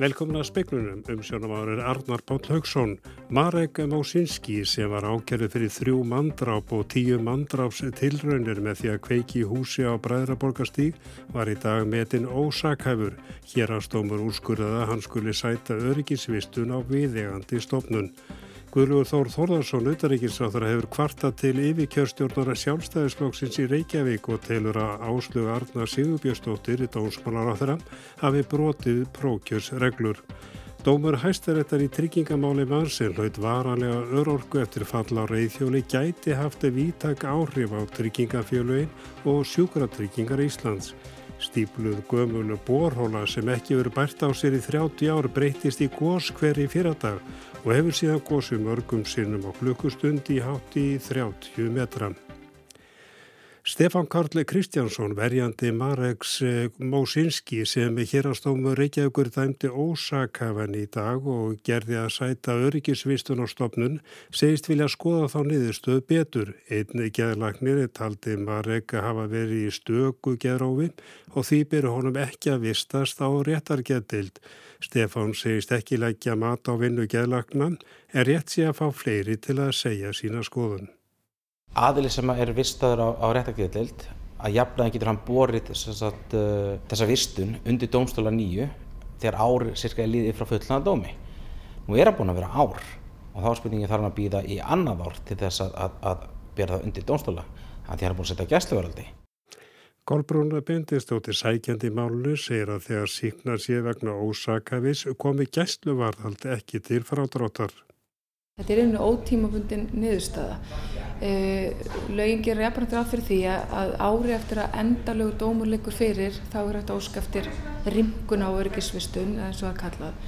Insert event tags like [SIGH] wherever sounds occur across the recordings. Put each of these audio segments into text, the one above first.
Velkomna að speiklunum um sjónamáður Arnar Páll Haugsson. Marek Másinski sem var ákjörðu fyrir þrjú mandráp og tíu mandráps tilraunir með því að kveiki húsi á Bræðraborgastíg var í dag metin ósakhæfur. Hér að stómur úrskurðaða hann skuli sæta öryggisvistun á viðegandi stofnun. Guðlugur Þór Þórðarsson, utaríkisráþara, hefur kvarta til yfirkjörstjórnara sjálfstæðisflokksins í Reykjavík og telur að Áslug Arna Sigurbjörnsdóttir í dómsmálaráþara hafi brotið prókjörsreglur. Dómur hæstaréttar í tryggingamáli mannsinn hlaut varanlega örorku eftir falla á reyðhjóli gæti haft viðtak áhrif á tryggingafjölögin og sjúkratryggingar Íslands. Stípluð gömulu borhóla sem ekki verið bært á sér í 30 ár breytist í gós hverji fyrradag og hefur síðan gósið mörgum sinnum á klukkustund í hátti í 30 metra. Stefan Karli Kristjánsson, verjandi Mareks eh, Mósinski sem hér á stómu Reykjavíkur dæmdi ósakafan í dag og gerði að sæta öryggisvistun á stopnun, segist vilja skoða þá niðurstöð betur. Einni geðlagnir taldi Marek að hafa verið í stöku geðrófi og því byrju honum ekki að vistast á réttargeðdild. Stefan segist ekki leggja mat á vinnu geðlagnan en rétt sé að fá fleiri til að segja sína skoðun aðili sem er vistaður á, á réttakviðdeild að jafnlega getur hann borið sagt, uh, þessa vistun undir dómstóla nýju þegar ár cirka er líðið frá fullnaða dómi. Nú er hann búin að vera ár og þá spurningi þarf hann að býða í annað ár til þess að, að, að bera það undir dómstóla þannig að hann er búin að setja gæsluveraldi. Kolbrúna Bendistóttir sækjandi málunum segir að þegar síknar sé vegna ósakafis komi gæsluvarðald ekki til frádráttar. Þetta er einu ótímabundin niðurstaða. E, lögin gerir jafnvægt ráð fyrir því að ári eftir að endalögu dómur leikur fyrir þá er þetta óskaftir rimgun á öryggisvistun eins og að kallað.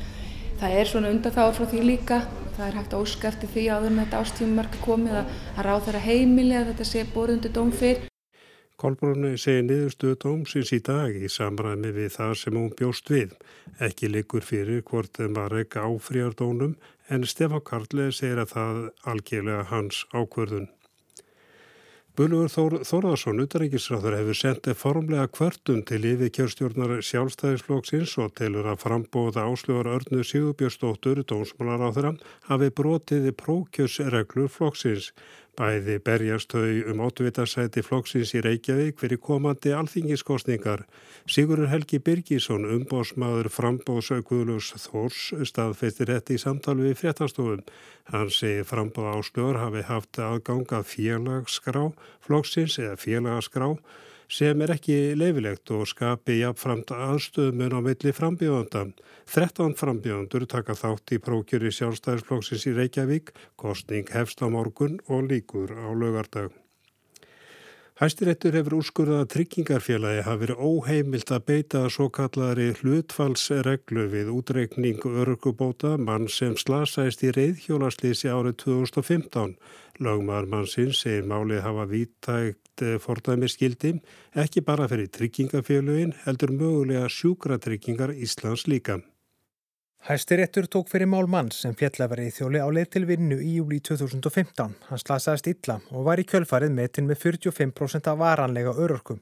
Það er svona undan þá frá því líka, það er hægt óskaftir því áður með þetta ástífumarka komið að, ráð þeirra heimili að þetta sé borð undir dóm fyrr. Kolbrunni segir niðurstöðu dómsins í dag í samræmi við það sem hún bjóst við. Ekki likur fyrir hvort þeim var ekki áfríardónum en Stefán Karle segir að það algjörlega hans ákverðun. Böluður Þór, Þórðarsson, utaríkisráður, hefur sendið formlega kvörtum til yfir kjörstjórnar sjálfstæðisflokksins og telur að frambóða áslögur Örnu Sigurbjörnsdóttur, dómsmálaráður, hafi brotiði prókjörsreglur flokksins. Bæði berjast þau um ótvitaðsæti flokksins í Reykjavík fyrir komandi alþingiskostningar. Sigurur Helgi Birgisson, umbósmaður frambóðsaukuðlus Þórs, staðfeistir þetta í samtali við fréttastofun. Hann segi frambóð áslögur hafi haft aðgang að félagsskrá flokksins eða félagaskrá sem er ekki leifilegt og skapi jafnframt aðstöðumun á milli frambíðanda. 13 frambíðandur taka þátt í prókjur í sjálfstæðisflokksins í Reykjavík, kostning hefst á morgun og líkur á lögardag. Hæstiréttur hefur úrskurðað að tryggingarfélagi hafi verið óheimilt að beita svo kallari hlutfallsreglu við útreikning örgubóta mann sem slasaðist í reyðhjólaslýsi árið 2015. Lögmaður mannsins segir málið hafa vítægt fordæmiskildi ekki bara fyrir tryggingafélagin heldur mögulega sjúkratryggingar Íslands líka. Hæstiréttur tók fyrir mál mann sem fjallafari í þjóli á leið til vinnu í júli 2015. Hann slasaðist illa og var í kjölfarið metin með 45% af varanlega örorkum.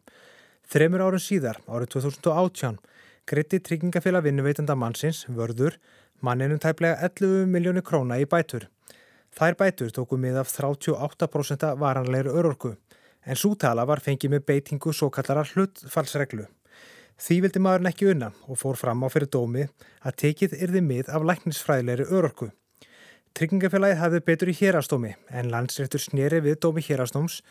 Þremur árun síðar, árið 2018, gritti tryggingafélag vinnuveitanda mannsins, vörður, manninum tæplega 11 miljónu króna í bætur. Þær bætur tóku mið af 38% varanlegur örorku, en sútala var fengið með beitingu svo kallara hlutfallsreglu. Því vildi maðurinn ekki unna og fór fram á fyrir dómi að tekið yrði mið af læknisfræðilegri örorku. Tryggingafélagið hafði betur í hérastómi en landsréttur snýri við dómi hérastóms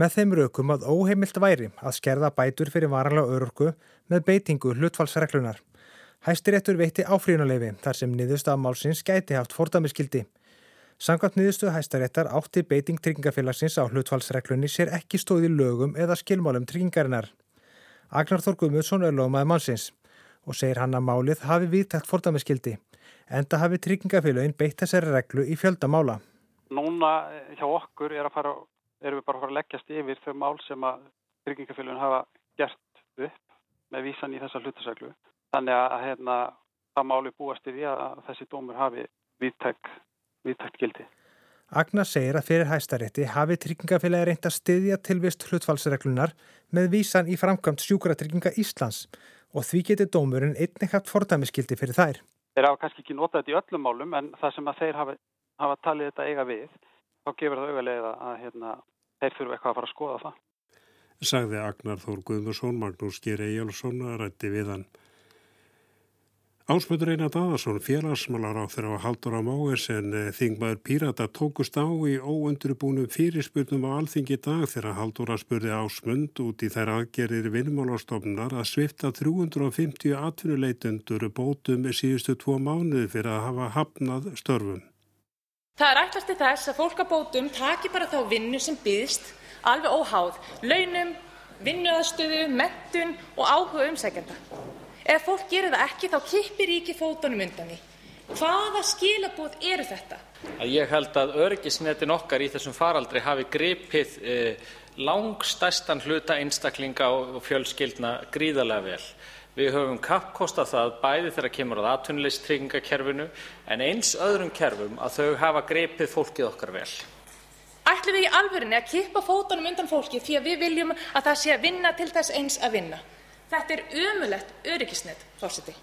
með þeim raukum að óheimilt væri að skerða bætur fyrir varanlega örorku með beitingu hlutfallsreglunar. Hæstiréttur veitti áfríðunaleifi þar sem niðurstafmálsins gæti haft fordamiskildi. Samkvæmt niðurstuðu hæstaréttar átti beiting tryggingafélagsins á hlutfallsreglunni sér ekki stóði lögum eða skilmálum tryggingarinnar. Agnar Þór Guðmundsson er lögmaði mannsins og segir hann að málið hafi viðtækt fordamiskildi enda hafi tryggingafélagin beitt þessari reglu í fjöldamála. Núna eh, hjá okkur er fara, erum við bara að fara að leggjast yfir þau mál sem að tryggingafélagin hafa gert upp með vísan í þessa hlutasreglu. Þannig að hérna, það máli búast í því að þessi dómur hafi viðtækt, viðtækt gildi. Agnar segir að fyrir hæstarétti hafi tryggingafélagi reynd að styðja tilvist hlutfallsreglunar með vísan í framkvæmt sjúkratrygginga Íslands og því getur dómurinn einnig haft fordæmiskildi fyrir þær. Þeir hafa kannski ekki notað þetta í öllum málum en það sem að þeir hafa, hafa talið þetta eiga við, þá gefur það auðvitað að hérna, þeir þurfu eitthvað að fara að skoða það. Sagði Agnar Þór Guðmursson, Magnús Geir Ejjálsson rætti við hann. Ásmöndur Einar Daðarsson, félagsmálar á þeirra á Haldur á Móers en eh, þingmaður Pírata tókust á í óundurubúnum fyrirspurnum á alþingi dag þegar Haldur að spurði Ásmönd út í þær aðgerir vinnmálastofnunar að svifta 350 atvinnuleitundur bótum síðustu tvo mánuði fyrir að hafa hafnað störfum. Það er ætlast til þess að fólk að bótum taki bara þá vinnu sem byðst alveg óháð, launum, vinnuaðstöðu, mettun og áhuga umsækjanda. Ef fólk gerir það ekki þá kippir ríki fótunum undan því. Hvaða skilaboð eru þetta? Ég held að öryggisnetin okkar í þessum faraldri hafi gripið eh, langstæstan hluta einstaklinga og fjölskyldna gríðarlega vel. Við höfum kappkostað það bæði þegar kemur að atvinnulegstryggingakerfinu en eins öðrum kerfum að þau hafa gripið fólkið okkar vel. Ætlum við í alvörinni að kippa fótunum undan fólki því að við viljum að það sé að vinna til þess eins að vinna? Þetta er ömulegt öryggisnet, fórseti.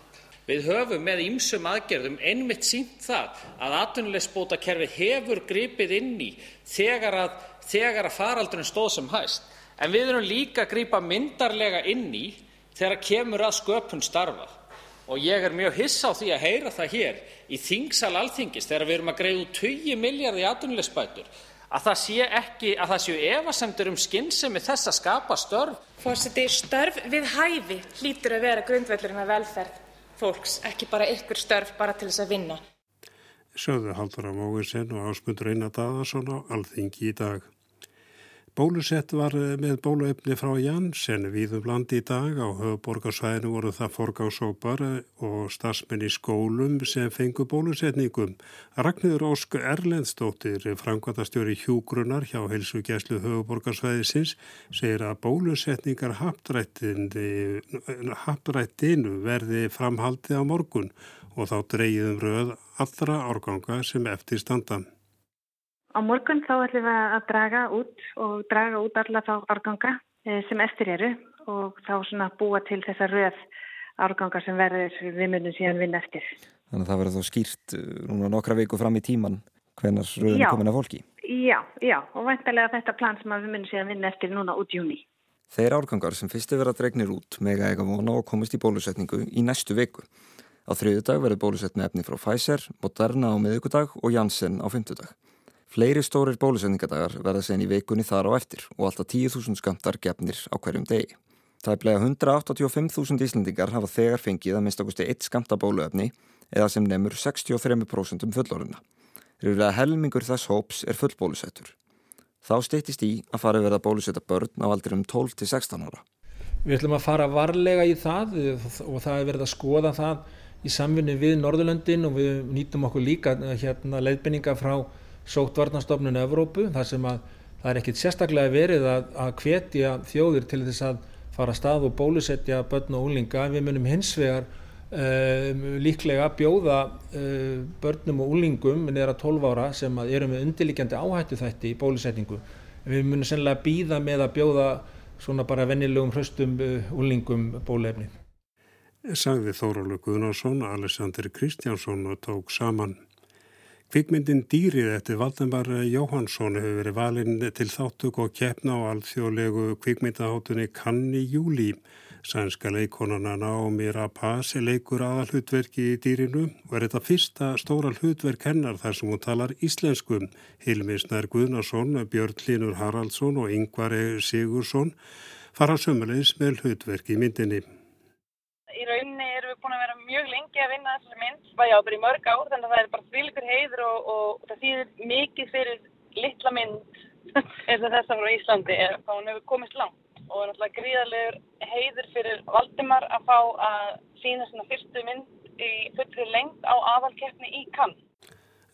Við höfum með ýmsum aðgerðum einmitt sínt það að atvinnulegsbótakerfið hefur gripið inn í þegar að, þegar að faraldurinn stóð sem hæst. En við erum líka að gripa myndarlega inn í þegar kemur að sköpun starfa. Og ég er mjög hissa á því að heyra það hér í þingsal alþingis þegar við erum að greiða 20 miljard í atvinnulegsbætur að það sé ekki að það séu efasemtur um skynsemi þess að skapa störf. Fórseti, störf við hæfi hlýtur að vera grundvellurinn að velferð fólks, ekki bara ykkur störf bara til þess að vinna. Sögðu Haldur af Mógersen og Ásmundur Einar Daðarsson á Alþingi í dag. Bólusett var eh, með bóluefni frá Janssen við um landi í dag. Á höfuborgarsvæðinu voru það forgáðsópar eh, og stafsmenn í skólum sem fengu bólusetningum. Ragnður Ósk Erlendstóttir, framkvæmtastjóri hjúgrunar hjá helsugjæslu höfuborgarsvæðisins, segir að bólusetningar haprættinu verði framhaldið á morgun og þá dreyðum röð allra árganga sem eftir standan. Á morgun þá ætlum við að draga út og draga út alla þá árganga eh, sem eftir eru og þá svona búa til þessa röð árganga sem verður við munum síðan vinna eftir. Þannig að það verður þá skýrt eh, núna nokkra viku fram í tíman hvenar röðum já, komin að fólki? Já, já og vantarlega þetta plan sem við munum síðan vinna eftir núna út júni. Þeir árgangar sem fyrstu verða dregnir út mega eiga vona og komist í bólusetningu í næstu viku. Á þriðu dag verður bólusetni efni frá Pfizer, Moderna á miðugudag og Janssen á fymtudag. Fleiri stórir bólusendingadagar verða sen í veikunni þar á eftir og alltaf 10.000 skamtar gefnir á hverjum degi. Það er blega 185.000 íslendingar hafa þegar fengið að mista águsti eitt skamta bóluefni eða sem nefnur 63% fulloruna. Rúlega helmingur þess hóps er fullbólusettur. Þá steytist í að fara verða bólusetta börn á aldrum 12-16 ára. Við ætlum að fara varlega í það og það er verið að skoða það í samvinni við Norðurlöndin og við nýtum okkur líka hérna, leiðbynninga frá sóttvarnastofnun Evrópu þar sem að það er ekkit sérstaklega verið að, að hvetja þjóðir til þess að fara að stað og bólusetja börn og úlinga. Við munum hins vegar um, líklega bjóða um, börnum og úlingum neðra 12 ára sem eru með undirlikjandi áhættu þætti í bólusetningu. Við munum sennilega býða með að bjóða svona bara vennilegum hraustum uh, úlingum bólefni. Sagði Þórálu Guðnarsson, Alessandri Kristjánsson og tók saman. Kvikmyndin Dýrið eftir Valdemar Jóhansson hefur verið valinn til þáttug og keppna á alþjóðlegu kvikmyndaháttunni Kanni Júli. Sænska leikonana Naomi Rapaz leikur aðal hlutverki í dýrinu og er þetta fyrsta stóra hlutverk hennar þar sem hún talar íslensku. Hilmisnær Guðnarsson, Björn Linur Haraldsson og Yngvar Sigursson fara sömulegis með hlutverki í myndinni mjög lengi að vinna þessari mynd, já, bara í mörg ár, þannig að það er bara þvílikur heiður og, og það þýðir mikið fyrir litla mynd [LAUGHS] eins og þessa frá Íslandi, þá hún hefur komist langt og er náttúrulega gríðarlegur heiður fyrir Valdimar að fá að sína svona fyrstu mynd í fullri lengt á aðalkeppni í Cannes.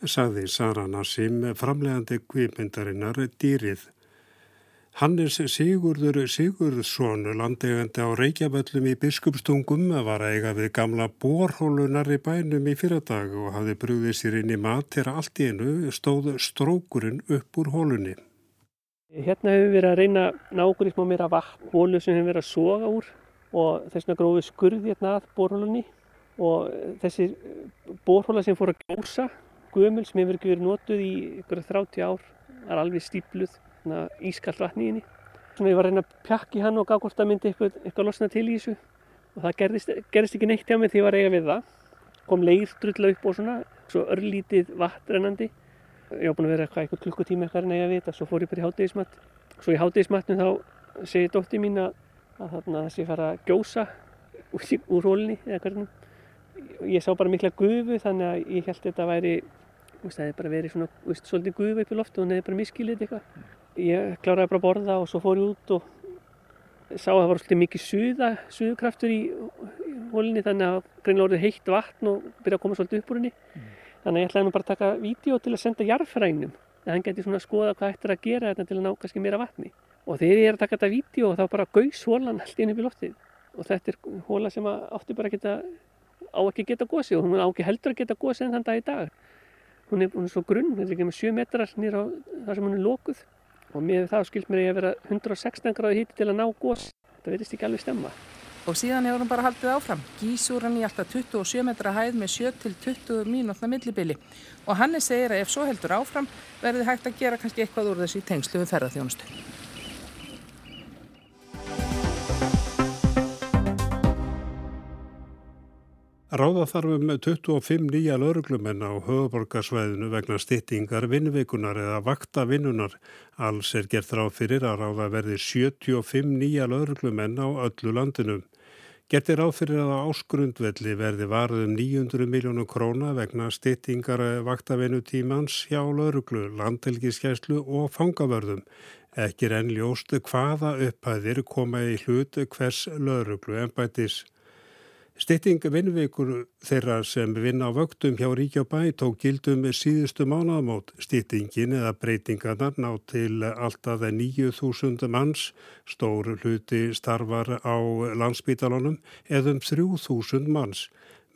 Saði Sara Nassim, framlegandi kvipmyndarinnar Dýrið. Hannes Sigurður Sigurðsson, landegandi á Reykjavöllum í Biskupstungum, var eiga við gamla borhólunar í bænum í fyrradag og hafði brúðið sér inn í mat til að allt í enu stóð strókurinn upp úr hólunni. Hérna hefur við verið að reyna í smá meira vatn, hólu sem hefur verið að soga úr og þess vegna grófið skurði hérna að borhólunni og þessi borhóla sem fór að gjósa, gömul sem hefur verið notuð í ykkur 30 ár, er alveg stípluð ískall vatni í henni. Svona ég var að reyna að pjakki hann og gá hvort það myndi eitthvað, eitthvað losna til í þessu og það gerðist, gerðist ekki neitt hjá mig því ég var eiga við það. Kom leirstrull upp og svona, svo örlítið vatnrennandi. Ég var búin að vera eitthvað, eitthvað klukkutíma eitthvað að eiga við þetta, svo fór ég bara í hátegismat. Svo í hátegismatnum þá segi dótti mín að, að þessi fara að gjósa úr, úr hólinni eða hvernig. Ég sá bara mikla gufu þannig að ég held þetta væri, það hefði bara verið svona, veist, svolítið gufu upp í loftu og hún hefði bara miskilið eitthvað ég kláraði bara að borða og svo fór ég út og sá að það var svolítið mikið suða, suðukraftur í hólinni þannig að greinlega orðið heitt vatn og byrja að koma svolítið upp úr henni. Mm. þannig að ég ætlaði nú bara að taka vídeo til að senda jarðfrænum en hann geti svona að skoða hvað ættir að gera þetta til að ná kannski meira vatni. Og þegar ég er að taka þetta vídeo þá bara gaus hólan allt inn upp í loftið. Og þetta er hóla sem átti bara að geta á ekki geta gósi og hún á ekki heldur að geta gósi en þann dag í dag. Hún er, hún er svo grunn, hún ekki með 7 metrar nýra á það sem hún lókuð og með það skilt mér að vera 116 gráði híti til að ná gós. Það verðist ekki alveg stemma. Og síðan hefur hann bara haldið áfram. Gísur hann í alltaf 27 metra hæð með 7-20 mínútna millibili. Og hann er segir að ef svo heldur áfram verði hægt að gera kannski eitthvað úr þessu í tengslu við ferðarþjónustu. Ráða þarfum 25 nýja lauruglumenn á höfuborgarsvæðinu vegna styttingar vinnveikunar eða vakta vinnunar. Alls er gert ráð fyrir að ráða verði 75 nýja lauruglumenn á öllu landinu. Gert er ráð fyrir að á áskrundvelli verði varðum 900 miljónu króna vegna styttingar vaktavinnutímans hjá lauruglu, landhelgiskeslu og fangavörðum. Ekki er enn ljóstu hvaða upphæðir koma í hlut hvers lauruglu en bætis. Stitting vinnveikur þeirra sem vinna á vöktum hjá Ríkja bæ tók gildum síðustu mánaðamót. Stittingin eða breytingarnar ná til alltaf 9.000 manns, stór hluti starfar á landsbítalunum eða um 3.000 manns.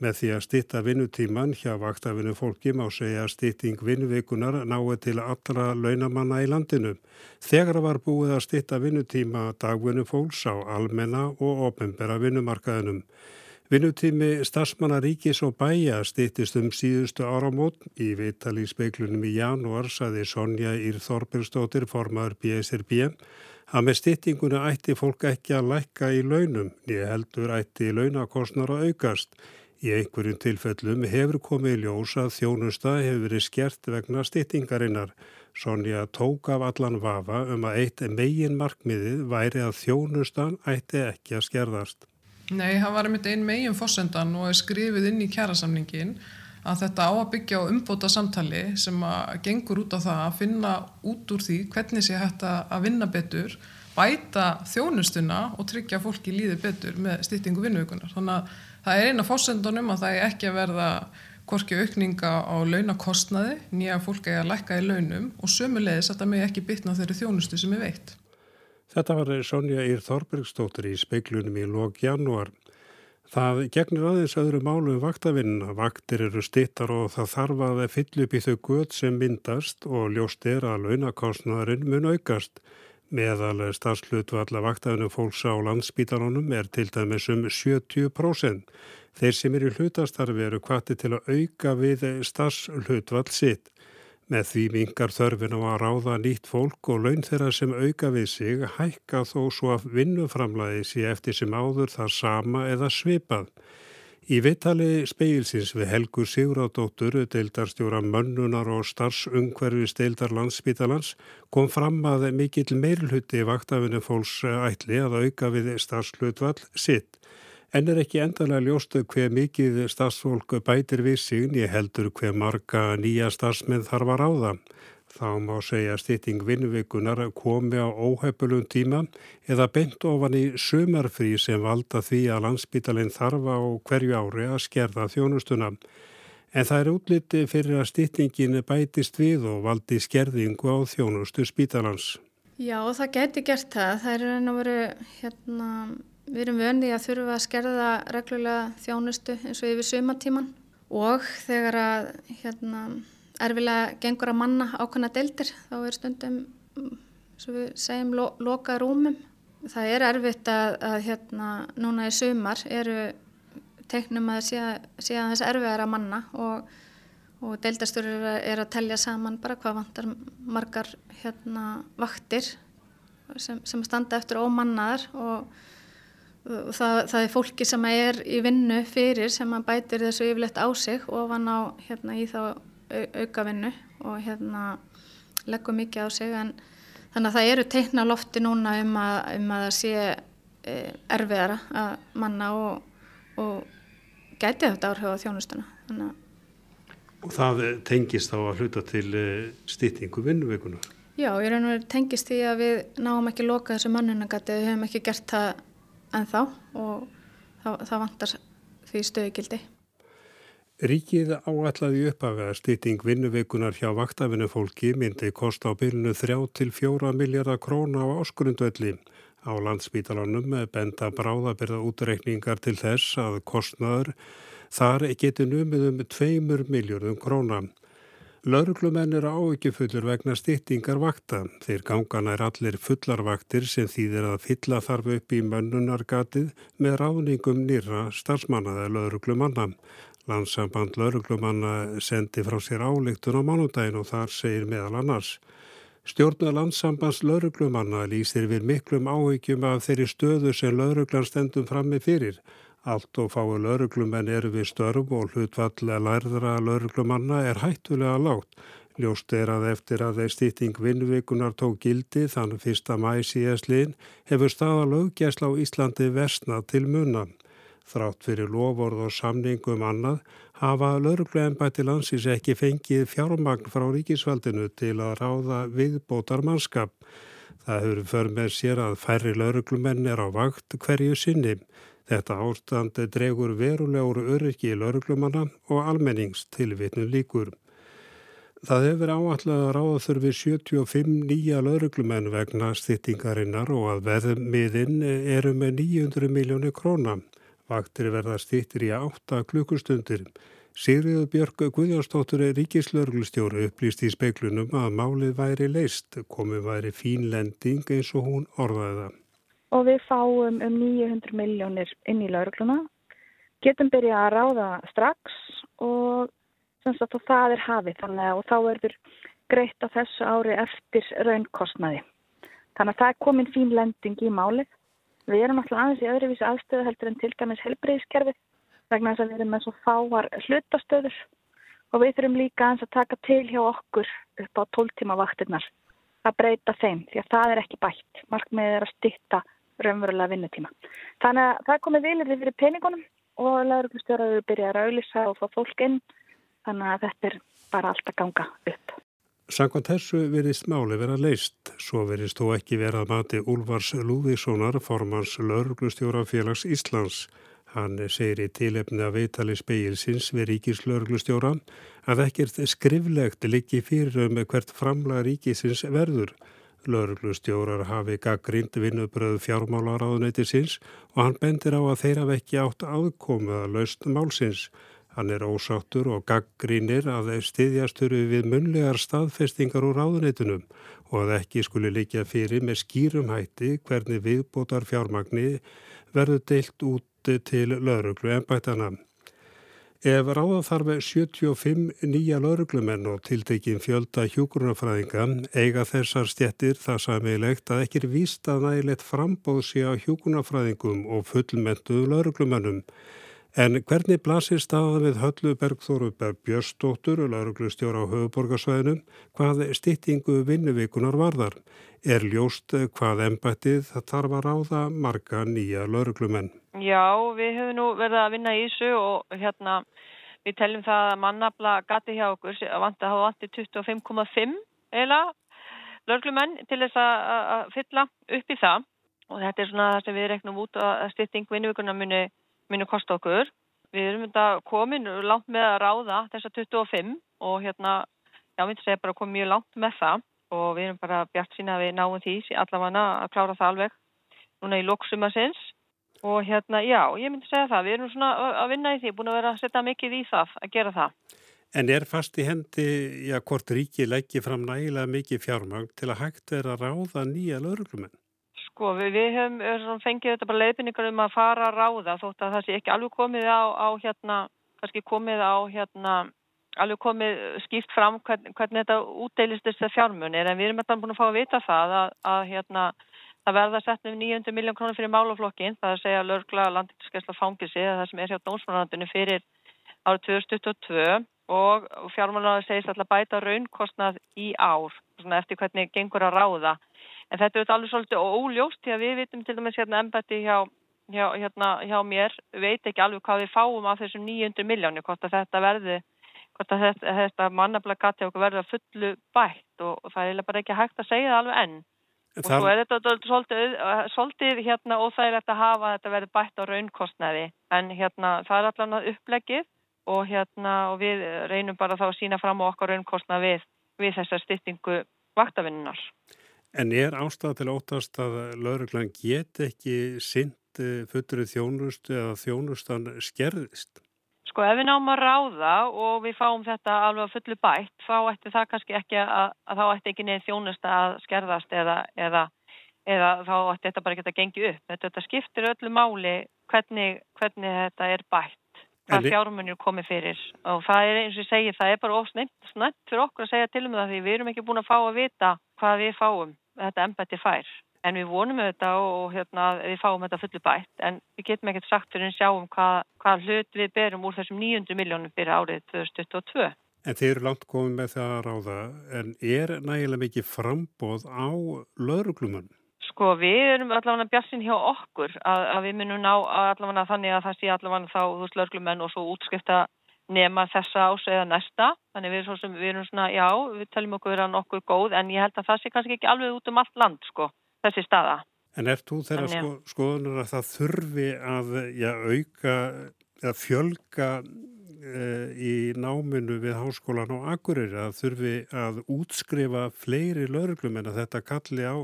Með því að stitta vinnutíman hjá vaktafinu fólki má segja að stitting vinnveikunar nái til allra launamanna í landinu. Þegar var búið að stitta vinnutíma dagvinnu fólks á almenna og ofnbæra vinnumarkaðinum. Vinnutími starfsmanna ríkis og bæja stýttist um síðustu áramót. Í vitali í janúar saði Sonja Ír Þorbilstóttir, formadur BSRB, að með stýttinguna ætti fólk ekki að lækka í launum, nýja heldur ætti launakostnar að aukast. Í einhverjum tilfellum hefur komið ljós að þjónusta hefur verið skert vegna stýttingarinnar. Sonja tók af allan vafa um að eitt megin markmiðið væri að þjónustan ætti ekki að skerðast. Nei, það var einmitt ein megin fórsendan og er skrifið inn í kjærasamningin að þetta á að byggja á umbóta samtali sem að gengur út á það að finna út úr því hvernig sé hægt að vinna betur, bæta þjónustuna og tryggja fólki líði betur með stýttingu vinnuökunar. Þannig að það er eina fórsendunum að það er ekki að verða korki aukninga á launakostnaði, nýja fólk er að lækka í launum og sömulegis að það með ekki bytna þeirri þjónustu sem er veitt. Þetta var Sonja Ír Þorbergstóttir í speiklunum í lók janúar. Það gegnir aðeins öðru málu um vaktavinnina. Vaktir eru stittar og það þarf að fyll upp í þau göð sem myndast og ljóst er að launakostnaðurinn mun aukast. Meðal starfslutvalla vaktavinu fólks á landsbítanunum er til dæmis um 70%. Þeir sem eru hlutastarfi eru kvatti til að auka við starfslutvall sitt. Með því mingar þörfin á að ráða nýtt fólk og laun þeirra sem auka við sig hækka þó svo að vinnuframlæði sé eftir sem áður það sama eða svipað. Í vittali speilsins við Helgur Sigurðardóttur, deildarstjóra mönnunar og starfsungverfi steildar landsbítalans, kom fram að mikill meirluti vaktafinu fólks ætli að auka við starfslutvall sitt. En er ekki endalega ljóstu hver mikið starfsfólk bætir við sig, ég heldur hver marga nýja starfsmenn þarf að ráða. Þá má segja stýtting vinnvikunar komi á óhefpulum tíma eða bent ofan í sumarfrí sem valda því að landsbítalinn þarfa á hverju ári að skerða þjónustuna. En það er útliti fyrir að stýttingin bætist við og valdi skerðingu á þjónustu spítalans. Já, það geti gert það. Það er enn að veru, hérna, við erum vöndið að þurfa að skerða reglulega þjónustu eins og yfir sumatíman og þegar að hérna, erfilega gengur að manna ákvæmna deildir þá er stundum, svo við segjum, lo loka rúmum. Það er erfitt að, að hérna, núna í sumar eru teiknum að sé að þess erfiðar að manna og, og deildasturur er að telja saman bara hvað vantar margar hérna, vaktir sem, sem standa eftir ómannaðar og Það, það er fólki sem er í vinnu fyrir sem bætir þessu yfirleitt á sig og van á hérna, í þá auka vinnu og hérna, leggur mikið á sig en þannig að það eru teikna lofti núna um að, um að það sé e, erfiðara að manna og, og gæti þetta áhrif á þjónustuna. Og það tengist þá að hluta til e, stýttingu vinnuveikuna? Já, ég raun og verið tengist því að við náum ekki loka þessu mannunagati, við höfum ekki gert það en þá og það, það vantar því stöðugildi. Ríkið áætlaði upphafi að stýting vinnuveikunar hjá vaktafinu fólki myndi kosta á byrjunu 3-4 miljardar króna á áskurundvelli. Á landsbítalanum benda bráðabirða útreikningar til þess að kostnaður þar geti numið um 2 miljardum króna. Lauruglumenn eru áökjufullur vegna stýttingar vakta. Þeir gangana er allir fullarvaktir sem þýðir að fylla þarf upp í mönnunargatið með ráðningum nýra starfsmannaða lauruglumanna. Landsamband lauruglumanna sendi frá sér áleiktun á mánudagin og þar segir meðal annars. Stjórna landsambands lauruglumanna lýsir við miklum áökjum af þeirri stöðu sem lauruglan stendum frammi fyrir. Allt og fái lauruglumenn eru við störf og hlutvallega lærðra lauruglumanna er hættulega lágt. Ljóst er að eftir að þeir stýtting vinnvikunar tók gildi þann 1. mæ síðastlinn hefur staða löggæsla á Íslandi versna til munna. Þrátt fyrir lofórð og samningum annað hafa laurugluembætti landsins ekki fengið fjármagn frá ríkisvaldinu til að ráða viðbótar mannskap. Það hefur för með sér að færri lauruglumenn er á vakt hverju sinni. Þetta ástandi dregur verulegur öryggi í lauruglumanna og almennings tilvitnu líkur. Það hefur áallega ráða þurfi 75 nýja lauruglumenn vegna stýttingarinnar og að veðmiðinn eru með 900 miljónu króna. Vaktir verða stýttir í 8 klukkustundir. Sigriður Björg Guðjónsdóttur er ríkislauruglustjóru upplýst í speiklunum að málið væri leist, komið væri fín lending eins og hún orðaði það og við fáum um 900 miljónir inn í laurugluna. Getum byrjað að ráða strax og sagt, það er hafið þannig að þá verður greitt á þessu ári eftir raunkostnaði. Þannig að það er komin fín lending í málið. Við erum alltaf aðeins í öðruvísi aðstöðu heldur en til dæmis helbreyðskerfið vegna þess að við erum með svo fáar hlutastöður og við þurfum líka aðeins að taka til hjá okkur upp á 12 tíma vaktinnar að breyta þeim því að það er ekki bætt. Markmiðið er að stitta raunverulega vinnutíma. Þannig að það komið vilirði fyrir peningunum og lauruglustjóraður byrja að auðlisa og fá fólk inn þannig að þetta er bara allt að ganga upp. Sankant þessu verðist máli vera leist, svo verðist þó ekki vera að mati Úlfars Lúðíssonar, formans lauruglustjóra félags Íslands. Hann segir í tilefni að veitali speilsins við ríkis lauruglustjóra að ekkert skriflegt liggi fyrir um hvert framlega ríkisins verður. Lörglustjórar hafi gaggrind vinnubröð fjármálaráðuneytisins og hann bendir á að þeirra vekki átt aðkomu að laust málsins. Hann er ósáttur og gaggrinir að þeir styðjasturu við munlegar staðfestingar úr ráðuneytunum og að ekki skuli líka fyrir með skýrum hætti hvernig viðbótar fjármagni verður deilt út til lauruglu ennbætana. Ef ráða þarf 75 nýja lauruglumenn og tiltekin fjölda hjúgrunafræðinga eiga þessar stjettir það samilegt að ekki er víst að nægilegt frambóð sé á hjúgrunafræðingum og fullmentuðu lauruglumennum. En hvernig blasir staða við Höllu Bergþóruberg Björnsdóttur og lauruglustjóra á höfuborgarsvæðinum hvað stýttingu vinnuvíkunar varðar? Er ljóst hvað embættið þarf að ráða marga nýja lauruglumenn? Já, við höfum nú verið að vinna í þessu og hérna við teljum það að mannabla gati hjá okkur að hafa vantið 25,5 eila lörglumenn til þess að fylla upp í það. Og þetta er svona það sem við reknum út að styrting vinnuvíkuna muni, muni kosta okkur. Við erum þetta komin langt með að ráða þessa 25 og hérna, já, við segja bara komið mjög langt með það. Og við erum bara bjart sína að við náum því allavega að klára það alveg núna í lóksumasins og hérna já, ég myndi segja það, við erum svona að vinna í því, búin að vera að setja mikið í það að gera það. En er fast í hendi, já, hvort ríki leggji fram nægilega mikið fjármang til að hægt vera að ráða nýja lauruglumenn? Sko, við, við höfum fengið þetta bara leiðbynningar um að fara að ráða þótt að það sé ekki alveg komið á, á hérna, kannski komið á hérna, alveg komið skýft fram hvern, hvernig þetta útdeilist þess að fjármunir en við erum alltaf búin að fá að vita það að, að hérna, það verða sett um 900 miljón krónir fyrir málaflokkin, það er að segja lögla landinskesla fangilsi, það sem er hjá dónsmannandunni fyrir árið 2022 og fjármálanar segist alltaf bæta raunkostnað í ár, svona eftir hvernig gengur að ráða. En þetta er alveg svolítið óljóst því að við vitum til dæmis hérna embætti hjá, hjá, hérna, hjá mér, veit ekki alveg hvað við fáum af þessum 900 miljónu, hvort að þetta verði, hvort að þetta, þetta mannabla gati okkur verði að fullu bætt. Og það er bara ekki hægt að segja það alveg enn. Og svo er þetta svolítið, svolítið hérna það eftir að hafa þetta verði bætt á raunkostnaði en hérna það er allavega upplegið og hérna og við reynum bara þá að sína fram á okkar raunkostnað við, við þessar styttingu vaktavinnunar. En er ástæða til óttast að lauruglan get ekki synd eh, fullurinn þjónust eða þjónustan skerðist? Sko ef við náum að ráða og við fáum þetta alveg að fullu bætt þá ætti það kannski ekki að, að þá ætti ekki neðin þjónusta að skerðast eða, eða, eða þá ætti þetta bara ekki að gengi upp. Þetta, þetta skiptir öllu máli hvernig, hvernig þetta er bætt, hvað fjármunir komið fyrir og það er eins og ég segi það er bara ósnett fyrir okkur að segja til um það því við erum ekki búin að fá að vita hvað við fáum þetta embætti fær. En við vonum þetta og hérna, við fáum þetta fulli bætt en við getum ekkert sagt fyrir að sjáum hvað, hvað hlut við berum úr þessum 900 miljónum fyrir árið 2022. En þeir eru langt komið með það að ráða en er nægilega mikið frambóð á lauruglumunum? Sko við erum allavega bjassin hjá okkur að, að við munum ná allavega þannig að það sé allavega þá þú veist lauruglumenn og svo útskipta nema þessa ás eða næsta þannig við erum, við erum svona, já, við teljum okkur vera nokkuð góð en ég held að það sé kannski ekki alveg út um allt land, sko, þessi staða. En er þú þeirra sko, skoðunar að það þurfi að já, auka, að fjölga e, í náminu við háskólan og Akureyri að þurfi að útskrifa fleiri lauruglum en að þetta kalli á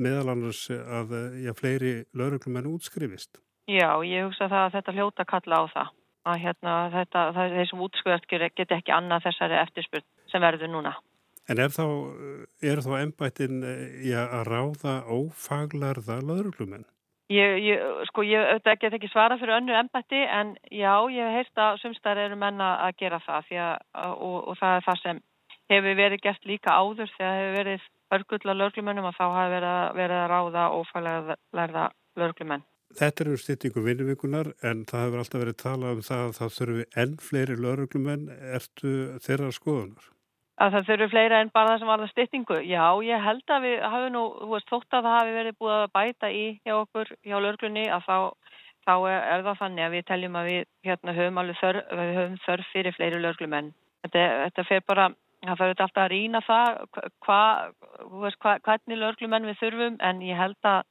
meðal annars að já, fleiri lauruglum en útskrifist? Já, ég hugsa það að þetta hljóta kalla á það. Að hérna, þetta, það, þeir sem útskjöðast get ekki annað þessari eftirspurn sem verður núna. En er þá, er þá ennbættin ja, að ráða ófaglarða lauruglumenn? Ég, ég, sko, ég get ekki svara fyrir önnu ennbætti en já, ég hef heist að sumstar eru menna að gera það að, og, og það er það sem hefur verið gert líka áður þegar hefur verið örgulla lauruglumennum og þá hafi verið, verið að ráða ófaglarða lauruglumenn. Þetta eru styrtingu vinnuvíkunar en það hefur alltaf verið talað um það að það þurfi enn fleiri lauruglumenn ertu þeirra skoðunar? Að það þurfi fleira en bara það sem var það styrtingu? Já, ég held að við hafum nú, þú veist, þótt að það hafi verið búið að bæta í hjá okkur, hjá lauruglunni, að þá, þá er, það þannig að við teljum að við hérna höfum alveg þörf, við höfum þörf fyrir fleiri lauruglumenn. Þetta, þetta fer bara, það fyrir alltaf að rýna það, hva, hva, hvernig lauruglumenn við þurfum en ég held að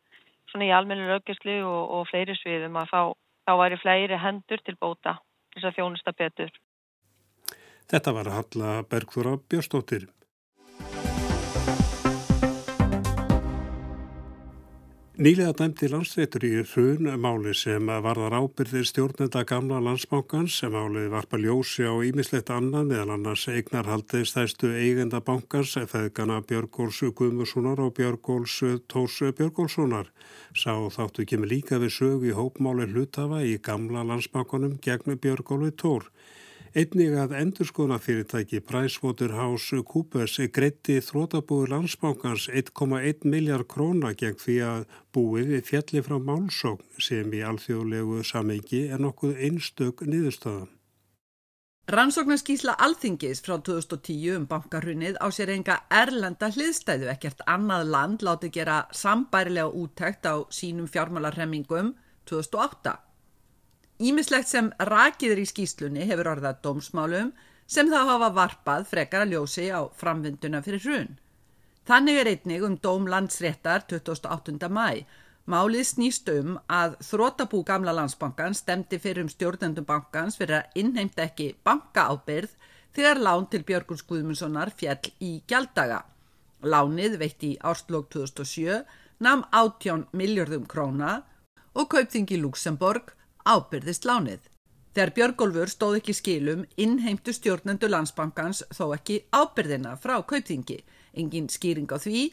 svona í almennu löggjastli og, og fleiri sviðum að þá, þá væri fleiri hendur til bóta þess að þjónusta betur. Þetta var að Halla Bergþóra Björnstóttir. Nýlega dæmdi landsreitur í hrun máli sem varðar ábyrðir stjórnenda gamla landsbankans sem álið varpa ljósi á ímislegt annan meðal annars eignarhaldi stæstu eigenda bankans feðgana Björgóls Guðmurssonar og Björgóls Tórs Björgólssonar. Sá þáttu kemur líka við sög í hópmáli hlutafa í gamla landsbankanum gegn Björgóli Tór. Einnig að endurskónafyrirtæki Pricewaterhouse Coopers greitti þrótabúi landsbánkans 1,1 miljard króna gegn því að búið fjalli frá málsókn sem í alþjóðlegu samengi er nokkuð einstök niðurstöðan. Rannsóknarskísla Alþingis frá 2010 um bankarunnið á sér enga erlenda hliðstæðu ekkert annað land láti gera sambærilega úttækt á sínum fjármálarremmingum 2008. Ímislegt sem rakiður í skýslunni hefur orðað dómsmálum sem þá hafa varpað frekar að ljósi á framvinduna fyrir hrun. Þannig er einnig um dóm landsréttar 28. mæ. Málið snýst um að þrótabú gamla landsbankan stemdi fyrir um stjórnendum bankans fyrir að innheimta ekki bankaábyrð þegar lán til Björgun Skuðmundssonar fjall í gjaldaga. Lánið veitt í árslók 2007 nam 18 miljardum króna og kaupþingi Luxemburg ábyrðist lánið. Þegar Björgólfur stóð ekki skilum innheimtu stjórnendu landsbankans þó ekki ábyrðina frá kaupþingi. Engin skýring á því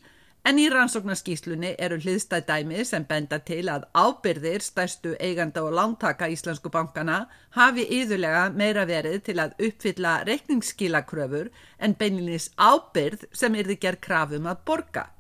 en í rannsóknarskíslunni eru hliðstæð dæmi sem benda til að ábyrðir stærstu eiganda og lántaka íslensku bankana hafi yðurlega meira verið til að uppfylla reikningsskilakröfur en beinilis ábyrð sem yrði gerð krafum að borga.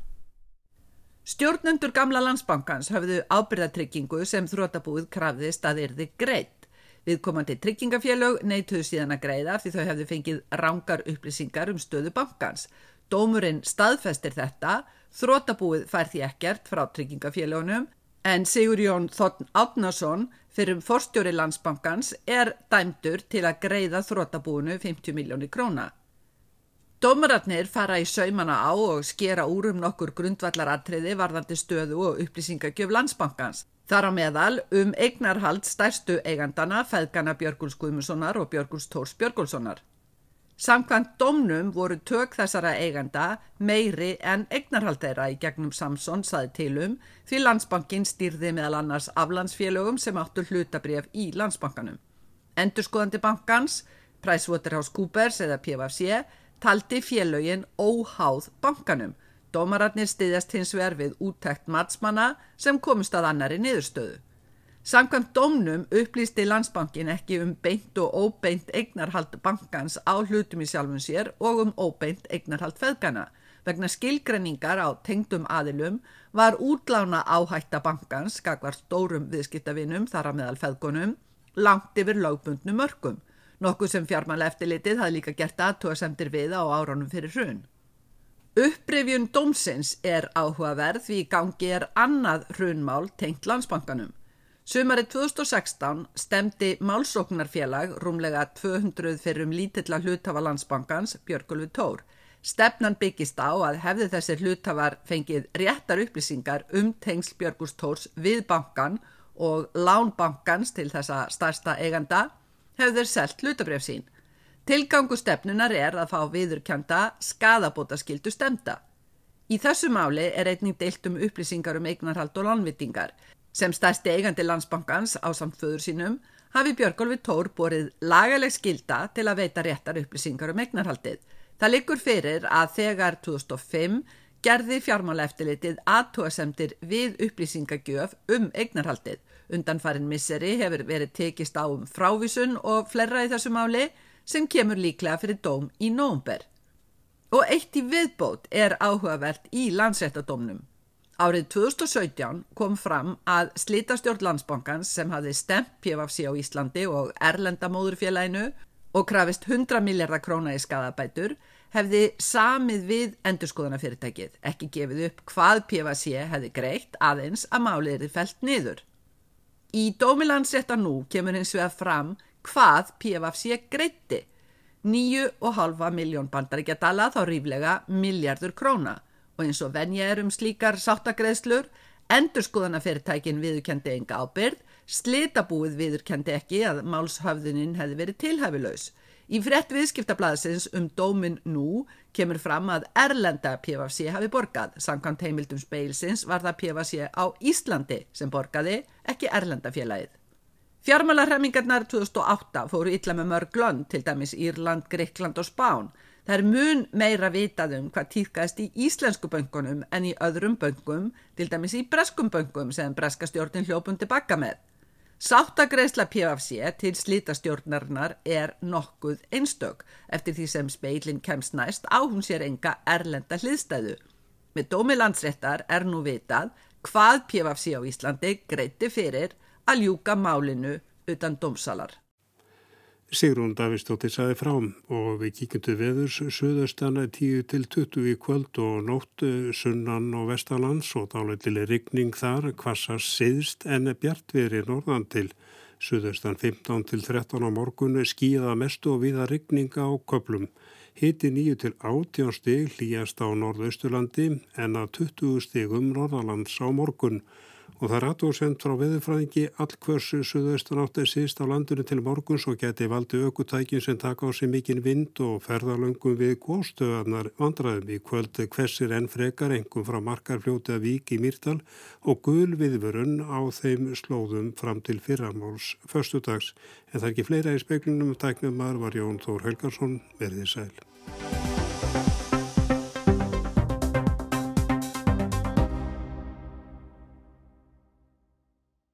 Stjórnendur gamla landsbankans höfðu ábyrðatryggingu sem þrótabúið krafðist að yrði greitt. Viðkomandi tryggingafélög neituðu síðan að greiða því þau hefðu fengið rángar upplýsingar um stöðu bankans. Dómurinn staðfestir þetta Þrótabúið fær því ekkert frá tryggingafélagunum en Sigur Jón Þotn Átnason fyrir forstjóri landsbankans er dæmdur til að greiða þrótabúinu 50 miljónir króna. Dómaratnir fara í saumana á og skera úr um nokkur grundvallaratriði varðandi stöðu og upplýsingagjöf landsbankans. Þar á meðal um eignarhald stærstu eigandana feðgana Björguls Guðmussonar og Björguls Tórs Björgulssonar. Samkvæmt domnum voru tök þessara eiganda meiri en eignarhald þeirra í gegnum Samson saði tilum því landsbankin stýrði meðal annars aflandsfélögum sem áttu hlutabref í landsbankanum. Endurskoðandi bankans, PricewaterhouseCoopers eða PFC, taldi félögin óháð bankanum. Dómararnir stiðjast hins vegar við úttækt matsmanna sem komist að annari niðurstöðu. Samkvæmt domnum upplýsti landsbankin ekki um beint og óbeint eignarhald bankans á hlutum í sjálfum sér og um óbeint eignarhald feðgana. Vegna skilgrenningar á tengdum aðilum var útlána áhætta bankans, skakvar stórum viðskiptavinum þar að meðal feðgunum, langt yfir lögbundnu mörgum, nokkuð sem fjármæla eftirlitið hafði líka gert aðtóasemtir við á áránum fyrir hrun. Upprefjun domsins er áhugaverð því gangi er annað hrunmál tengt landsbankanum. Sumarið 2016 stemdi málsóknarfélag rúmlega 200 fyrir um lítilla hlutafa landsbankans Björgulvi Tór. Stefnan byggist á að hefði þessir hlutafar fengið réttar upplýsingar um tengsl Björgus Tórs við bankan og lánbankans til þessa starsta eiganda hefði þeir selt hlutabref sín. Tilgangu stefnunar er að fá viðurkjönda skadabótaskildu stemda. Í þessu máli er einning deilt um upplýsingar um eignarhald og lánvitingar sem stærsti eigandi landsbankans á samt föður sínum hafi Björgólfi Tór borið lagaleg skilda til að veita réttar upplýsingar um eignarhaldið. Það likur fyrir að þegar 2005 gerði fjármála eftirlitið aðtóasemtir við upplýsingagjöf um eignarhaldið. Undanfarin misseri hefur verið tekist á um frávísun og flerra í þessu máli sem kemur líklega fyrir dóm í nóumber. Og eitt í viðbót er áhugavert í landsréttadómnum. Árið 2017 kom fram að slítastjórn landsbankans sem hafði stemp PFC á Íslandi og Erlenda móðurfélaginu og krafist 100 miljardar króna í skadabætur hefði samið við endurskoðanafyrirtækið, ekki gefið upp hvað PFC hefði greitt aðeins að málið er fælt niður. Í dómilandsetta nú kemur hins vegar fram hvað PFC greitti, 9,5 miljón bandaríkjadala þá ríflega miljardur króna og eins og venja er um slíkar sáttagreðslur, endurskoðanafyrirtækin viðurkendi enga ábyrð, slitabúið viðurkendi ekki að málshöfðuninn hefði verið tilhæfilaus. Í frett viðskiptablaðsins um dómin nú kemur fram að Erlenda PFC hafi borgað. Samkvæmt heimildum speilsins var það PFC á Íslandi sem borgaði, ekki Erlenda félagið. Fjármálarhemmingarnar 2008 fóru illa með mörg lönd, til dæmis Írland, Greikland og Spán. Það er mun meira vitað um hvað týrkaðist í íslensku böngunum en í öðrum böngum, til dæmis í breskum böngum sem breska stjórnin hljópun tilbaka með. Sáttagreisla PFC til slítastjórnarinnar er nokkuð einstök eftir því sem speilin kemst næst á hún sér enga erlenda hliðstæðu. Með dómi landsréttar er nú vitað hvað PFC á Íslandi greiti fyrir að ljúka málinu utan dómsalar. Sigrún Davistóttir saði frá og við kíkjum til veðurs söðaustana 10 til 20 í kvöld og nótt sunnan og vestalands og dáleitileg rigning þar kvassast siðst en bjartveri norðan til söðaustan 15 til 13 á morgun skíða mest og viða rigning á köplum. Hiti 9 til 18 stig hlýjast á norðausturlandi en að 20 stigum norðalands á morgun og það er aðtóðsend frá veðurfræðingi allkvörsu suðaustan átt er síðst á landinu til morguns og geti valdi aukutækin sem taka á sig mikinn vind og ferðalöngum við góðstöðarnar vandraðum í kvöldu hversir enn frekar engum frá markarfljóti að vík í Mýrdal og gul viðvörun á þeim slóðum fram til fyrramáls förstudags en það er ekki fleira í speklinum tæknum var Jón Þór Helgarsson verðið sæl.